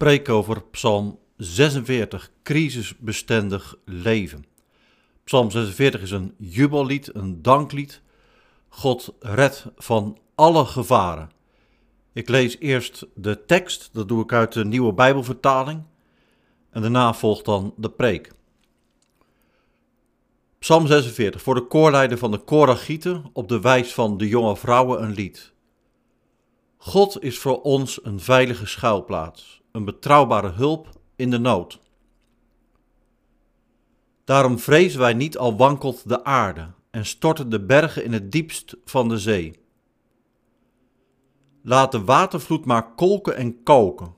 preek over Psalm 46, crisisbestendig leven. Psalm 46 is een jubellied, een danklied. God redt van alle gevaren. Ik lees eerst de tekst, dat doe ik uit de nieuwe Bijbelvertaling. En daarna volgt dan de preek. Psalm 46, voor de koorleider van de Koragieten, op de wijs van de jonge vrouwen een lied. God is voor ons een veilige schuilplaats, een betrouwbare hulp in de nood. Daarom vrezen wij niet al wankelt de aarde en storten de bergen in het diepst van de zee. Laat de watervloed maar kolken en koken,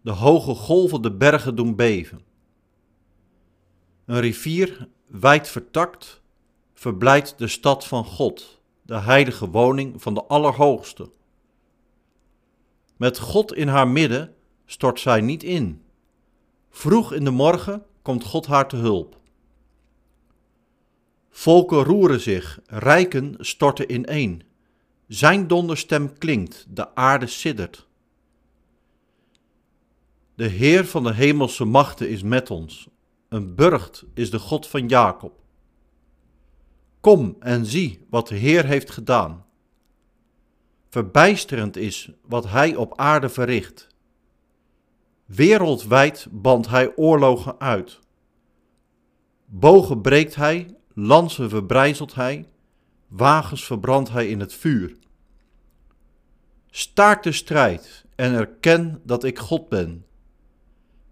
de hoge golven de bergen doen beven. Een rivier, wijd vertakt, verblijdt de stad van God, de heilige woning van de Allerhoogste. Met God in haar midden stort zij niet in. Vroeg in de morgen komt God haar te hulp. Volken roeren zich, rijken storten ineen. Zijn donderstem klinkt, de aarde siddert. De Heer van de hemelse machten is met ons. Een burcht is de God van Jacob. Kom en zie wat de Heer heeft gedaan. Verbijsterend is wat hij op aarde verricht. Wereldwijd bandt hij oorlogen uit. Bogen breekt hij, lansen verbrijzelt hij, wagens verbrandt hij in het vuur. Staak de strijd en erken dat ik God ben.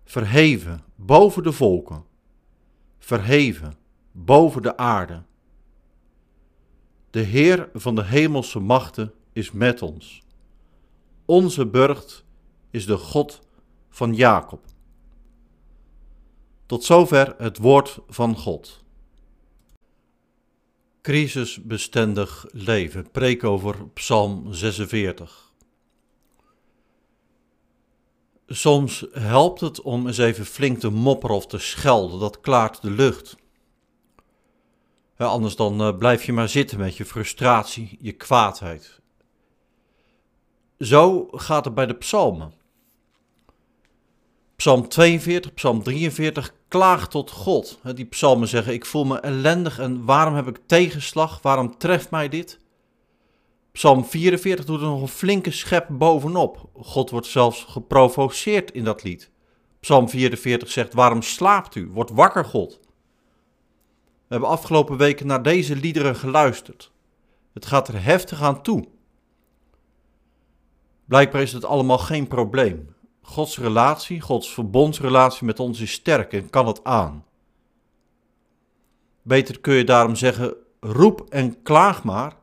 Verheven boven de volken, verheven boven de aarde. De Heer van de hemelse machten is met ons. Onze burcht is de God van Jacob. Tot zover het woord van God. Crisisbestendig leven. Preek over Psalm 46. Soms helpt het om eens even flink te mopperen of te schelden. Dat klaart de lucht. Anders dan uh, blijf je maar zitten met je frustratie, je kwaadheid. Zo gaat het bij de psalmen. Psalm 42, Psalm 43 klaagt tot God. Die psalmen zeggen: Ik voel me ellendig en waarom heb ik tegenslag? Waarom treft mij dit? Psalm 44 doet er nog een flinke schep bovenop. God wordt zelfs geprovoceerd in dat lied. Psalm 44 zegt: Waarom slaapt u? Word wakker, God. We hebben afgelopen weken naar deze liederen geluisterd. Het gaat er heftig aan toe. Blijkbaar is het allemaal geen probleem. Gods relatie, Gods verbondsrelatie met ons is sterk en kan het aan. Beter kun je daarom zeggen: roep en klaag maar,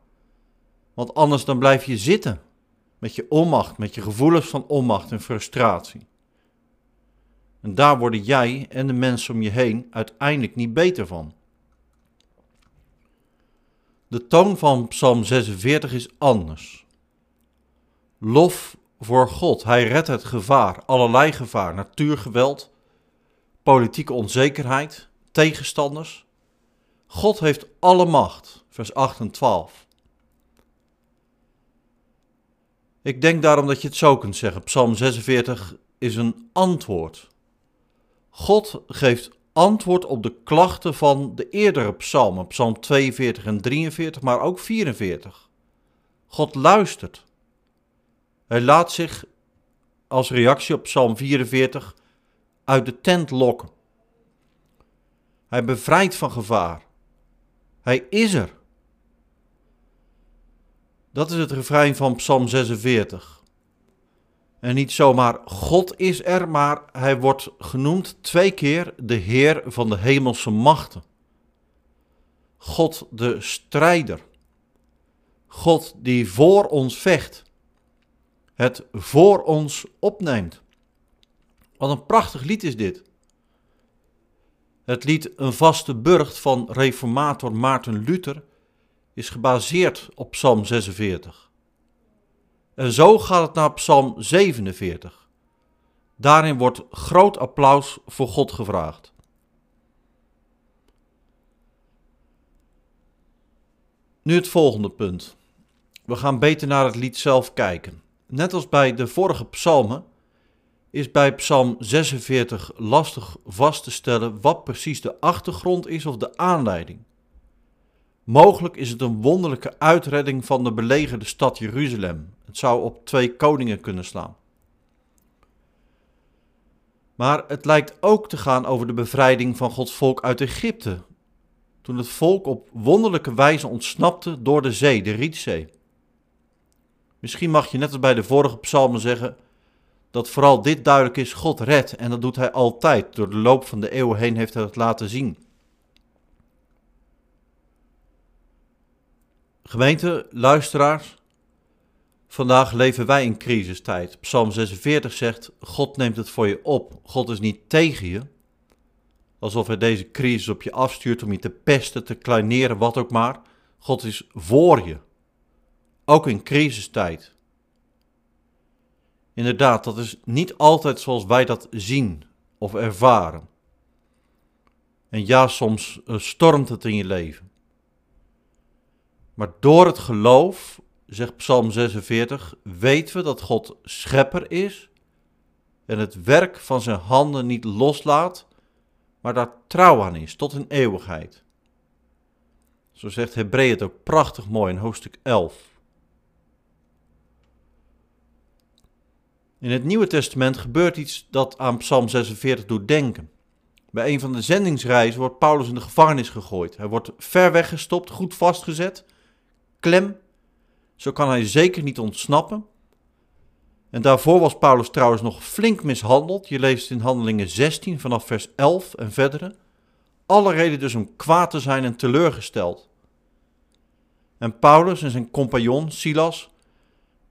want anders dan blijf je zitten met je onmacht, met je gevoelens van onmacht en frustratie. En daar worden jij en de mensen om je heen uiteindelijk niet beter van. De toon van Psalm 46 is anders. Lof voor God. Hij redt het gevaar, allerlei gevaar, natuurgeweld, politieke onzekerheid, tegenstanders. God heeft alle macht, vers 8 en 12. Ik denk daarom dat je het zo kunt zeggen. Psalm 46 is een antwoord. God geeft antwoord op de klachten van de eerdere psalmen, psalm 42 en 43, maar ook 44. God luistert. Hij laat zich als reactie op Psalm 44 uit de tent lokken. Hij bevrijdt van gevaar. Hij is er. Dat is het refrein van Psalm 46. En niet zomaar God is er, maar hij wordt genoemd twee keer de Heer van de hemelse machten. God de strijder. God die voor ons vecht het voor ons opneemt. Wat een prachtig lied is dit. Het lied Een vaste burcht van reformator Maarten Luther is gebaseerd op Psalm 46. En zo gaat het naar Psalm 47. Daarin wordt groot applaus voor God gevraagd. Nu het volgende punt. We gaan beter naar het lied zelf kijken. Net als bij de vorige psalmen is bij Psalm 46 lastig vast te stellen wat precies de achtergrond is of de aanleiding. Mogelijk is het een wonderlijke uitredding van de belegerde stad Jeruzalem. Het zou op twee koningen kunnen slaan. Maar het lijkt ook te gaan over de bevrijding van Gods volk uit Egypte, toen het volk op wonderlijke wijze ontsnapte door de zee, de Rietzee. Misschien mag je net als bij de vorige psalmen zeggen dat vooral dit duidelijk is, God redt en dat doet hij altijd. Door de loop van de eeuwen heen heeft hij het laten zien. Gemeente, luisteraars, vandaag leven wij in crisistijd. Psalm 46 zegt, God neemt het voor je op. God is niet tegen je, alsof hij deze crisis op je afstuurt om je te pesten, te kleineren, wat ook maar. God is voor je, ook in crisistijd. Inderdaad, dat is niet altijd zoals wij dat zien of ervaren. En ja, soms eh, stormt het in je leven. Maar door het geloof, zegt Psalm 46, weten we dat God schepper is en het werk van zijn handen niet loslaat, maar daar trouw aan is tot in eeuwigheid. Zo zegt Hebreeën het ook prachtig mooi in hoofdstuk 11. In het Nieuwe Testament gebeurt iets dat aan Psalm 46 doet denken. Bij een van de zendingsreizen wordt Paulus in de gevangenis gegooid. Hij wordt ver weggestopt, goed vastgezet, klem. Zo kan hij zeker niet ontsnappen. En daarvoor was Paulus trouwens nog flink mishandeld. Je leest in Handelingen 16 vanaf vers 11 en verdere. Alle reden dus om kwaad te zijn en teleurgesteld. En Paulus en zijn compagnon Silas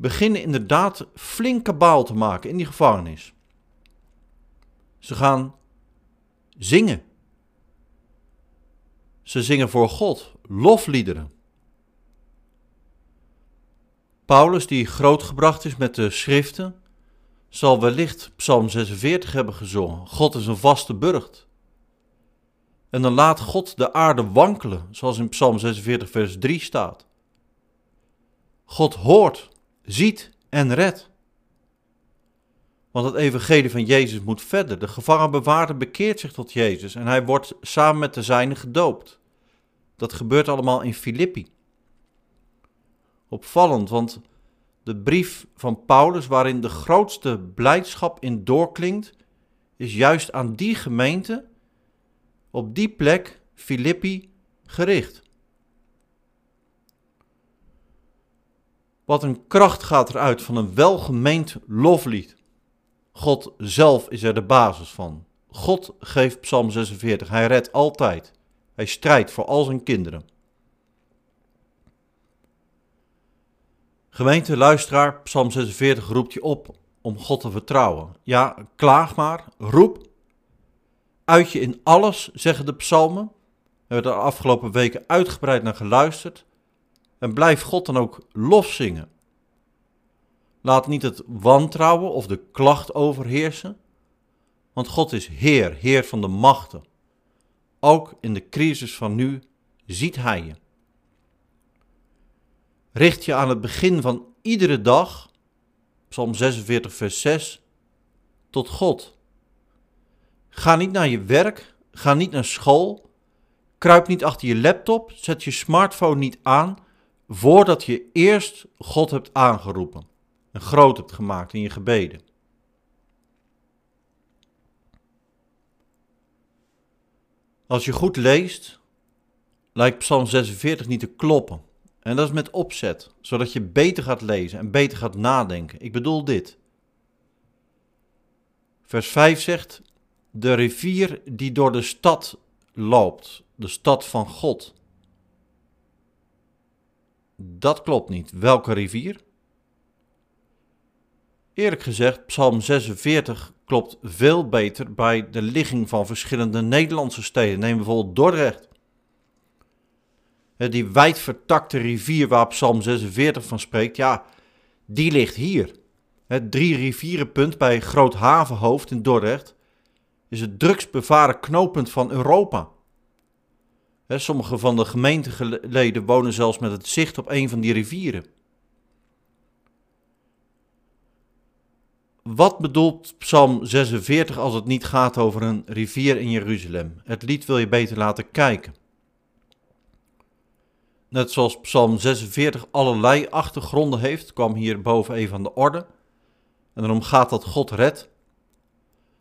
beginnen inderdaad flinke baal te maken in die gevangenis. Ze gaan zingen. Ze zingen voor God, lofliederen. Paulus, die grootgebracht is met de schriften, zal wellicht Psalm 46 hebben gezongen. God is een vaste burcht. En dan laat God de aarde wankelen, zoals in Psalm 46, vers 3 staat. God hoort ziet en redt. Want het evangelie van Jezus moet verder. De gevangenbewaarder bekeert zich tot Jezus en hij wordt samen met de zijnen gedoopt. Dat gebeurt allemaal in Filippi. Opvallend, want de brief van Paulus, waarin de grootste blijdschap in doorklinkt, is juist aan die gemeente, op die plek, Filippi, gericht. Wat een kracht gaat eruit van een welgemeend loflied. God zelf is er de basis van. God geeft Psalm 46. Hij redt altijd. Hij strijdt voor al zijn kinderen. Gemeente, luisteraar, Psalm 46 roept je op om God te vertrouwen. Ja, klaag maar, roep. Uit je in alles, zeggen de psalmen. We hebben er de afgelopen weken uitgebreid naar geluisterd. En blijf God dan ook lof zingen. Laat niet het wantrouwen of de klacht overheersen, want God is Heer, Heer van de machten. Ook in de crisis van nu ziet Hij je. Richt je aan het begin van iedere dag, Psalm 46, vers 6, tot God. Ga niet naar je werk, ga niet naar school, kruip niet achter je laptop, zet je smartphone niet aan voordat je eerst God hebt aangeroepen en groot hebt gemaakt in je gebeden. Als je goed leest, lijkt Psalm 46 niet te kloppen. En dat is met opzet, zodat je beter gaat lezen en beter gaat nadenken. Ik bedoel dit. Vers 5 zegt: De rivier die door de stad loopt, de stad van God. Dat klopt niet. Welke rivier? Eerlijk gezegd, Psalm 46 klopt veel beter bij de ligging van verschillende Nederlandse steden. Neem bijvoorbeeld Dordrecht. Die wijdvertakte rivier waar Psalm 46 van spreekt, ja, die ligt hier. Het drie rivierenpunt bij Groot Havenhoofd in Dordrecht is het drugsbevaren knooppunt van Europa. Sommige van de gemeenteleden wonen zelfs met het zicht op een van die rivieren. wat bedoelt Psalm 46 als het niet gaat over een rivier in Jeruzalem? Het lied wil je beter laten kijken. Net zoals Psalm 46 allerlei achtergronden heeft, kwam hier boven even aan de orde. En erom gaat dat God redt.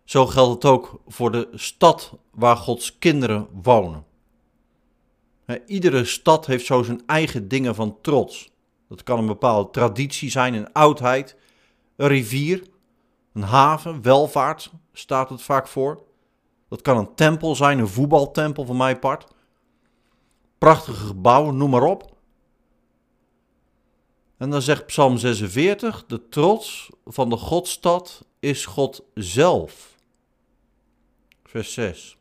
Zo geldt het ook voor de stad waar Gods kinderen wonen. Iedere stad heeft zo zijn eigen dingen van trots. Dat kan een bepaalde traditie zijn, een oudheid, een rivier, een haven, welvaart staat het vaak voor. Dat kan een tempel zijn, een voetbaltempel van mijn part. Prachtige gebouwen, noem maar op. En dan zegt Psalm 46, de trots van de Godstad is God zelf. Vers 6.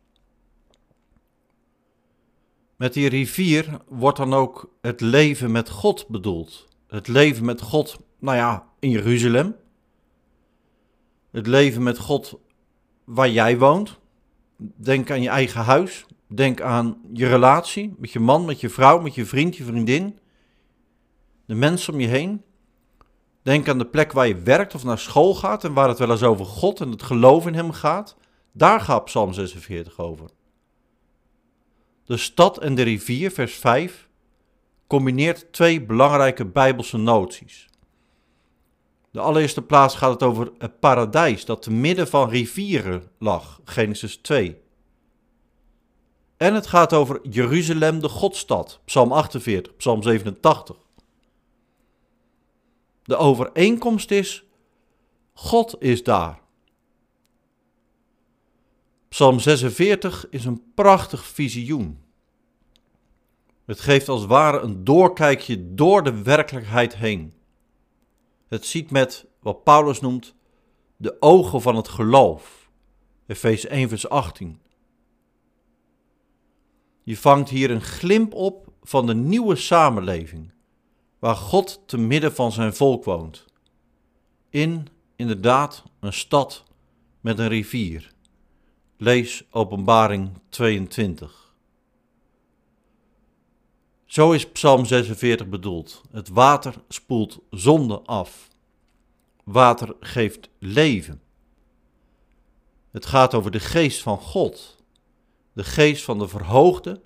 Met die rivier wordt dan ook het leven met God bedoeld. Het leven met God, nou ja, in Jeruzalem. Het leven met God waar jij woont. Denk aan je eigen huis. Denk aan je relatie met je man, met je vrouw, met je vriend, je vriendin. De mensen om je heen. Denk aan de plek waar je werkt of naar school gaat en waar het wel eens over God en het geloof in Hem gaat. Daar gaat Psalm 46 over. De stad en de rivier, vers 5, combineert twee belangrijke Bijbelse noties. De allereerste plaats gaat het over het paradijs dat te midden van rivieren lag, Genesis 2. En het gaat over Jeruzalem, de Godstad, Psalm 48, Psalm 87. De overeenkomst is, God is daar. Psalm 46 is een prachtig visioen. Het geeft als ware een doorkijkje door de werkelijkheid heen. Het ziet met wat Paulus noemt de ogen van het geloof. Efeze 1 vers 18. Je vangt hier een glimp op van de nieuwe samenleving, waar God te midden van zijn volk woont. In, inderdaad, een stad met een rivier. Lees Openbaring 22. Zo is Psalm 46 bedoeld. Het water spoelt zonde af. Water geeft leven. Het gaat over de geest van God, de geest van de verhoogde,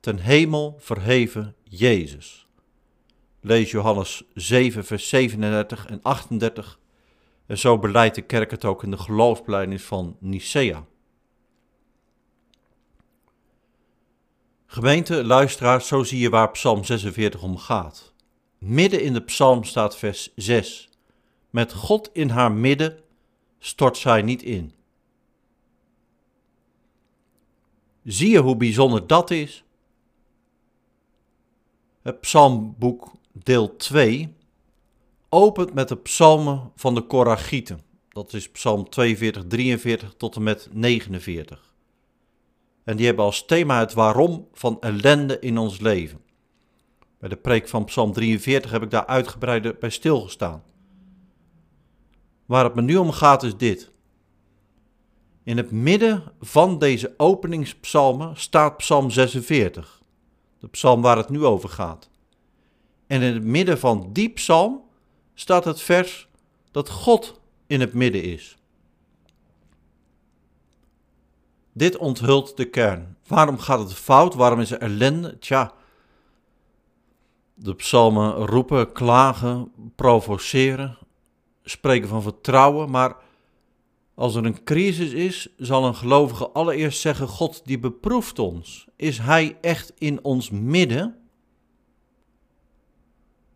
ten hemel verheven Jezus. Lees Johannes 7, vers 37 en 38. En zo beleidt de kerk het ook in de geloofsbelijdenis van Nicea. Gemeente, luisteraars, zo zie je waar Psalm 46 om gaat. Midden in de psalm staat vers 6. Met God in haar midden stort zij niet in. Zie je hoe bijzonder dat is? Het psalmboek deel 2 opent met de psalmen van de Koragieten. Dat is psalm 42, 43 tot en met 49. En die hebben als thema het waarom van ellende in ons leven. Bij de preek van Psalm 43 heb ik daar uitgebreider bij stilgestaan. Waar het me nu om gaat is dit. In het midden van deze openingspsalmen staat Psalm 46, de psalm waar het nu over gaat. En in het midden van die psalm staat het vers dat God in het midden is. Dit onthult de kern. Waarom gaat het fout? Waarom is er ellende? Tja, de psalmen roepen, klagen, provoceren, spreken van vertrouwen, maar als er een crisis is, zal een gelovige allereerst zeggen: God die beproeft ons. Is Hij echt in ons midden?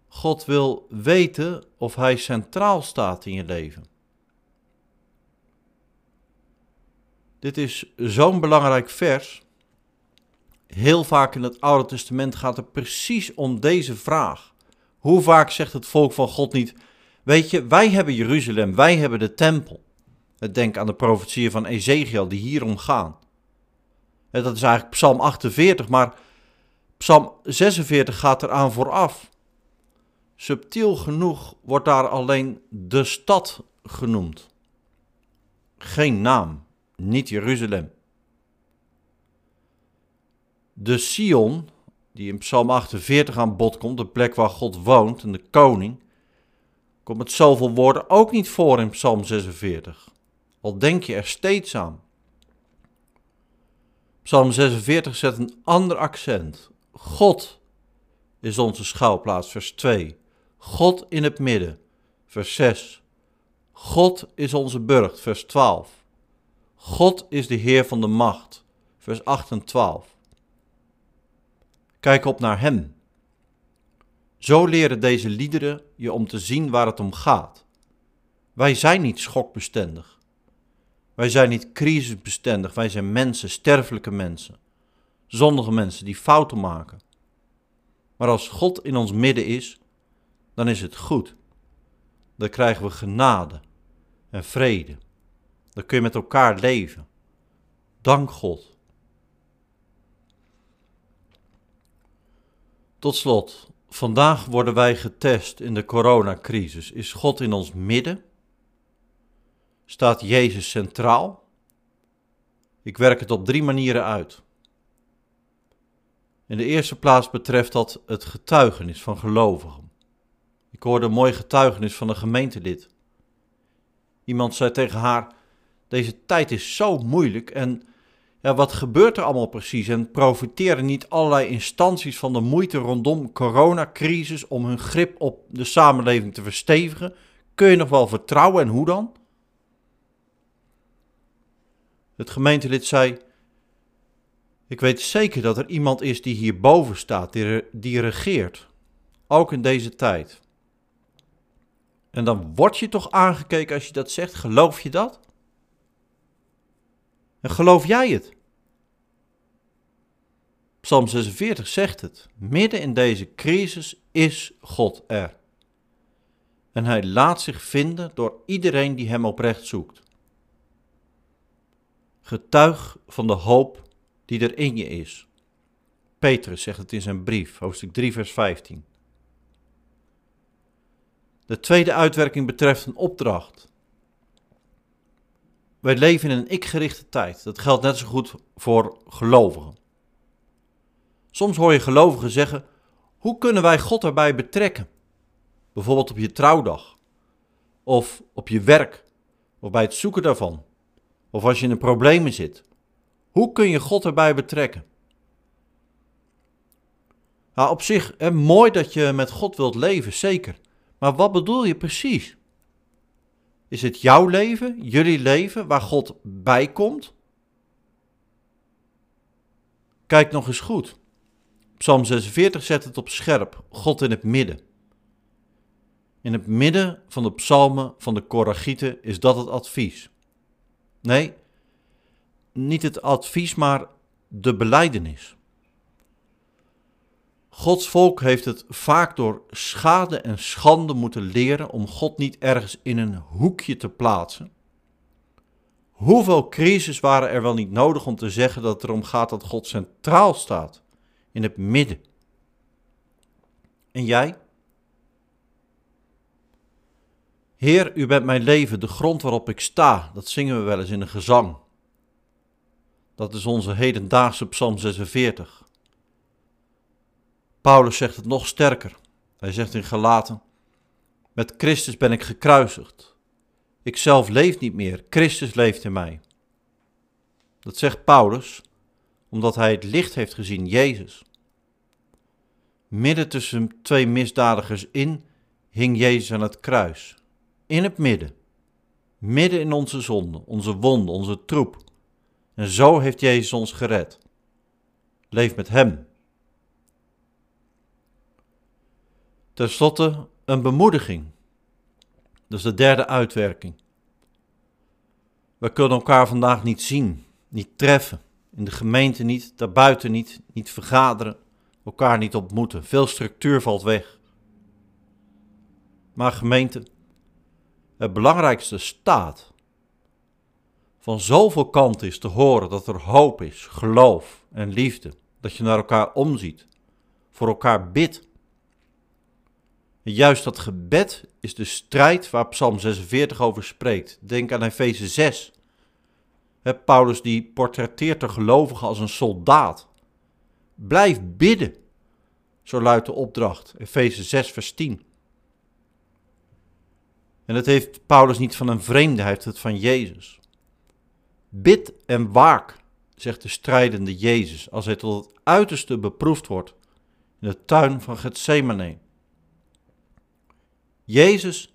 God wil weten of Hij centraal staat in je leven. Dit is zo'n belangrijk vers. Heel vaak in het Oude Testament gaat het precies om deze vraag. Hoe vaak zegt het volk van God niet: Weet je, wij hebben Jeruzalem, wij hebben de tempel. Denk aan de profetieën van Ezekiel die hierom gaan. Dat is eigenlijk Psalm 48, maar Psalm 46 gaat eraan vooraf. Subtiel genoeg wordt daar alleen de stad genoemd. Geen naam niet Jeruzalem. De Sion, die in Psalm 48 aan bod komt, de plek waar God woont en de koning, komt met zoveel woorden ook niet voor in Psalm 46. Al denk je er steeds aan. Psalm 46 zet een ander accent. God is onze schouwplaats, vers 2. God in het midden, vers 6. God is onze burcht, vers 12. God is de Heer van de macht, vers 8 en 12. Kijk op naar Hem. Zo leren deze liederen je om te zien waar het om gaat. Wij zijn niet schokbestendig. Wij zijn niet crisisbestendig. Wij zijn mensen, sterfelijke mensen. Zondige mensen die fouten maken. Maar als God in ons midden is, dan is het goed. Dan krijgen we genade en vrede. Dan kun je met elkaar leven. Dank God. Tot slot, vandaag worden wij getest in de coronacrisis. Is God in ons midden? Staat Jezus centraal? Ik werk het op drie manieren uit. In de eerste plaats betreft dat het getuigenis van gelovigen. Ik hoorde een mooi getuigenis van een gemeentelid. Iemand zei tegen haar: Deze tijd is zo moeilijk en ja, wat gebeurt er allemaal precies? En profiteren niet allerlei instanties van de moeite rondom coronacrisis om hun grip op de samenleving te verstevigen? Kun je nog wel vertrouwen en hoe dan? Het gemeentelid zei: Ik weet zeker dat er iemand is die hierboven staat, die, die regeert, ook in deze tijd. En dan word je toch aangekeken als je dat zegt. Geloof je dat? En geloof jij het? Psalm 46 zegt het. Midden in deze crisis is God er. En hij laat zich vinden door iedereen die hem oprecht zoekt. Getuig van de hoop die er in je is. Petrus zegt het in zijn brief, hoofdstuk 3, vers 15. De tweede uitwerking betreft een opdracht. Wij leven in een ik-gerichte tijd. Dat geldt net zo goed voor gelovigen. Soms hoor je gelovigen zeggen: hoe kunnen wij God erbij betrekken? Bijvoorbeeld op je trouwdag, of op je werk, of bij het zoeken daarvan, of als je in een problemen zit. Hoe kun je God erbij betrekken? Nou, op zich, hè, mooi dat je met God wilt leven, zeker. Maar wat bedoel je precies? Is het jouw leven, jullie leven, waar God bij komt? Kijk nog eens goed. Psalm 46 zet het op scherp, God in het midden. In het midden van de psalmen van de Koragieten is dat het advies. Nee, niet het advies, maar de beleidenis. Gods volk heeft het vaak door schade en schande moeten leren om God niet ergens in een hoekje te plaatsen. Hoeveel crisis waren er wel niet nodig om te zeggen dat het erom gaat dat God centraal staat, in het midden? En jij? Heer, u bent mijn leven, de grond waarop ik sta. Dat zingen we wel eens in een gezang. Dat is onze hedendaagse Psalm 46. Paulus zegt het nog sterker. Hij zegt in Galaten: Met Christus ben ik gekruisigd. Ik zelf leef niet meer, Christus leeft in mij. Dat zegt Paulus omdat hij het licht heeft gezien, Jezus. Midden tussen twee misdadigers in hing Jezus aan het kruis. In het midden. Midden in onze zonde, onze wonden, onze troep. En zo heeft Jezus ons gered. Leef met Hem. Ten slotte een bemoediging. Dat is de derde uitwerking. We kunnen elkaar vandaag niet zien, niet treffen, in de gemeente niet, daarbuiten niet, niet vergaderen, elkaar niet ontmoeten. Veel structuur valt weg. Maar gemeente, het belangrijkste staat. Van zoveel kanten is te horen dat er hoop is, geloof en liefde, dat je naar elkaar omziet, voor elkaar bidt Juist dat gebed is de strijd waar Psalm 46 over spreekt. Denk aan Efeze 6. Paulus die portretteert de gelovigen als een soldaat. Blijf bidden, zo luidt de opdracht. Efeze 6 vers 10. En dat heeft Paulus niet van een vreemde, hij heeft het van Jezus. Bid en waak, zegt de strijdende Jezus, als hij tot het uiterste beproefd wordt in de tuin van Gethsemane. Jezus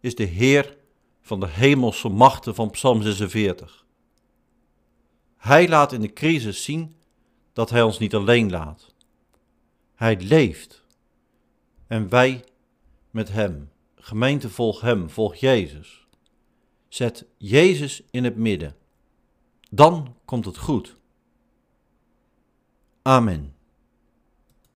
is de Heer van de hemelse machten van Psalm 46. Hij laat in de crisis zien dat Hij ons niet alleen laat. Hij leeft. En wij met Hem. Gemeente, volg Hem, volg Jezus. Zet Jezus in het midden. Dan komt het goed. Amen.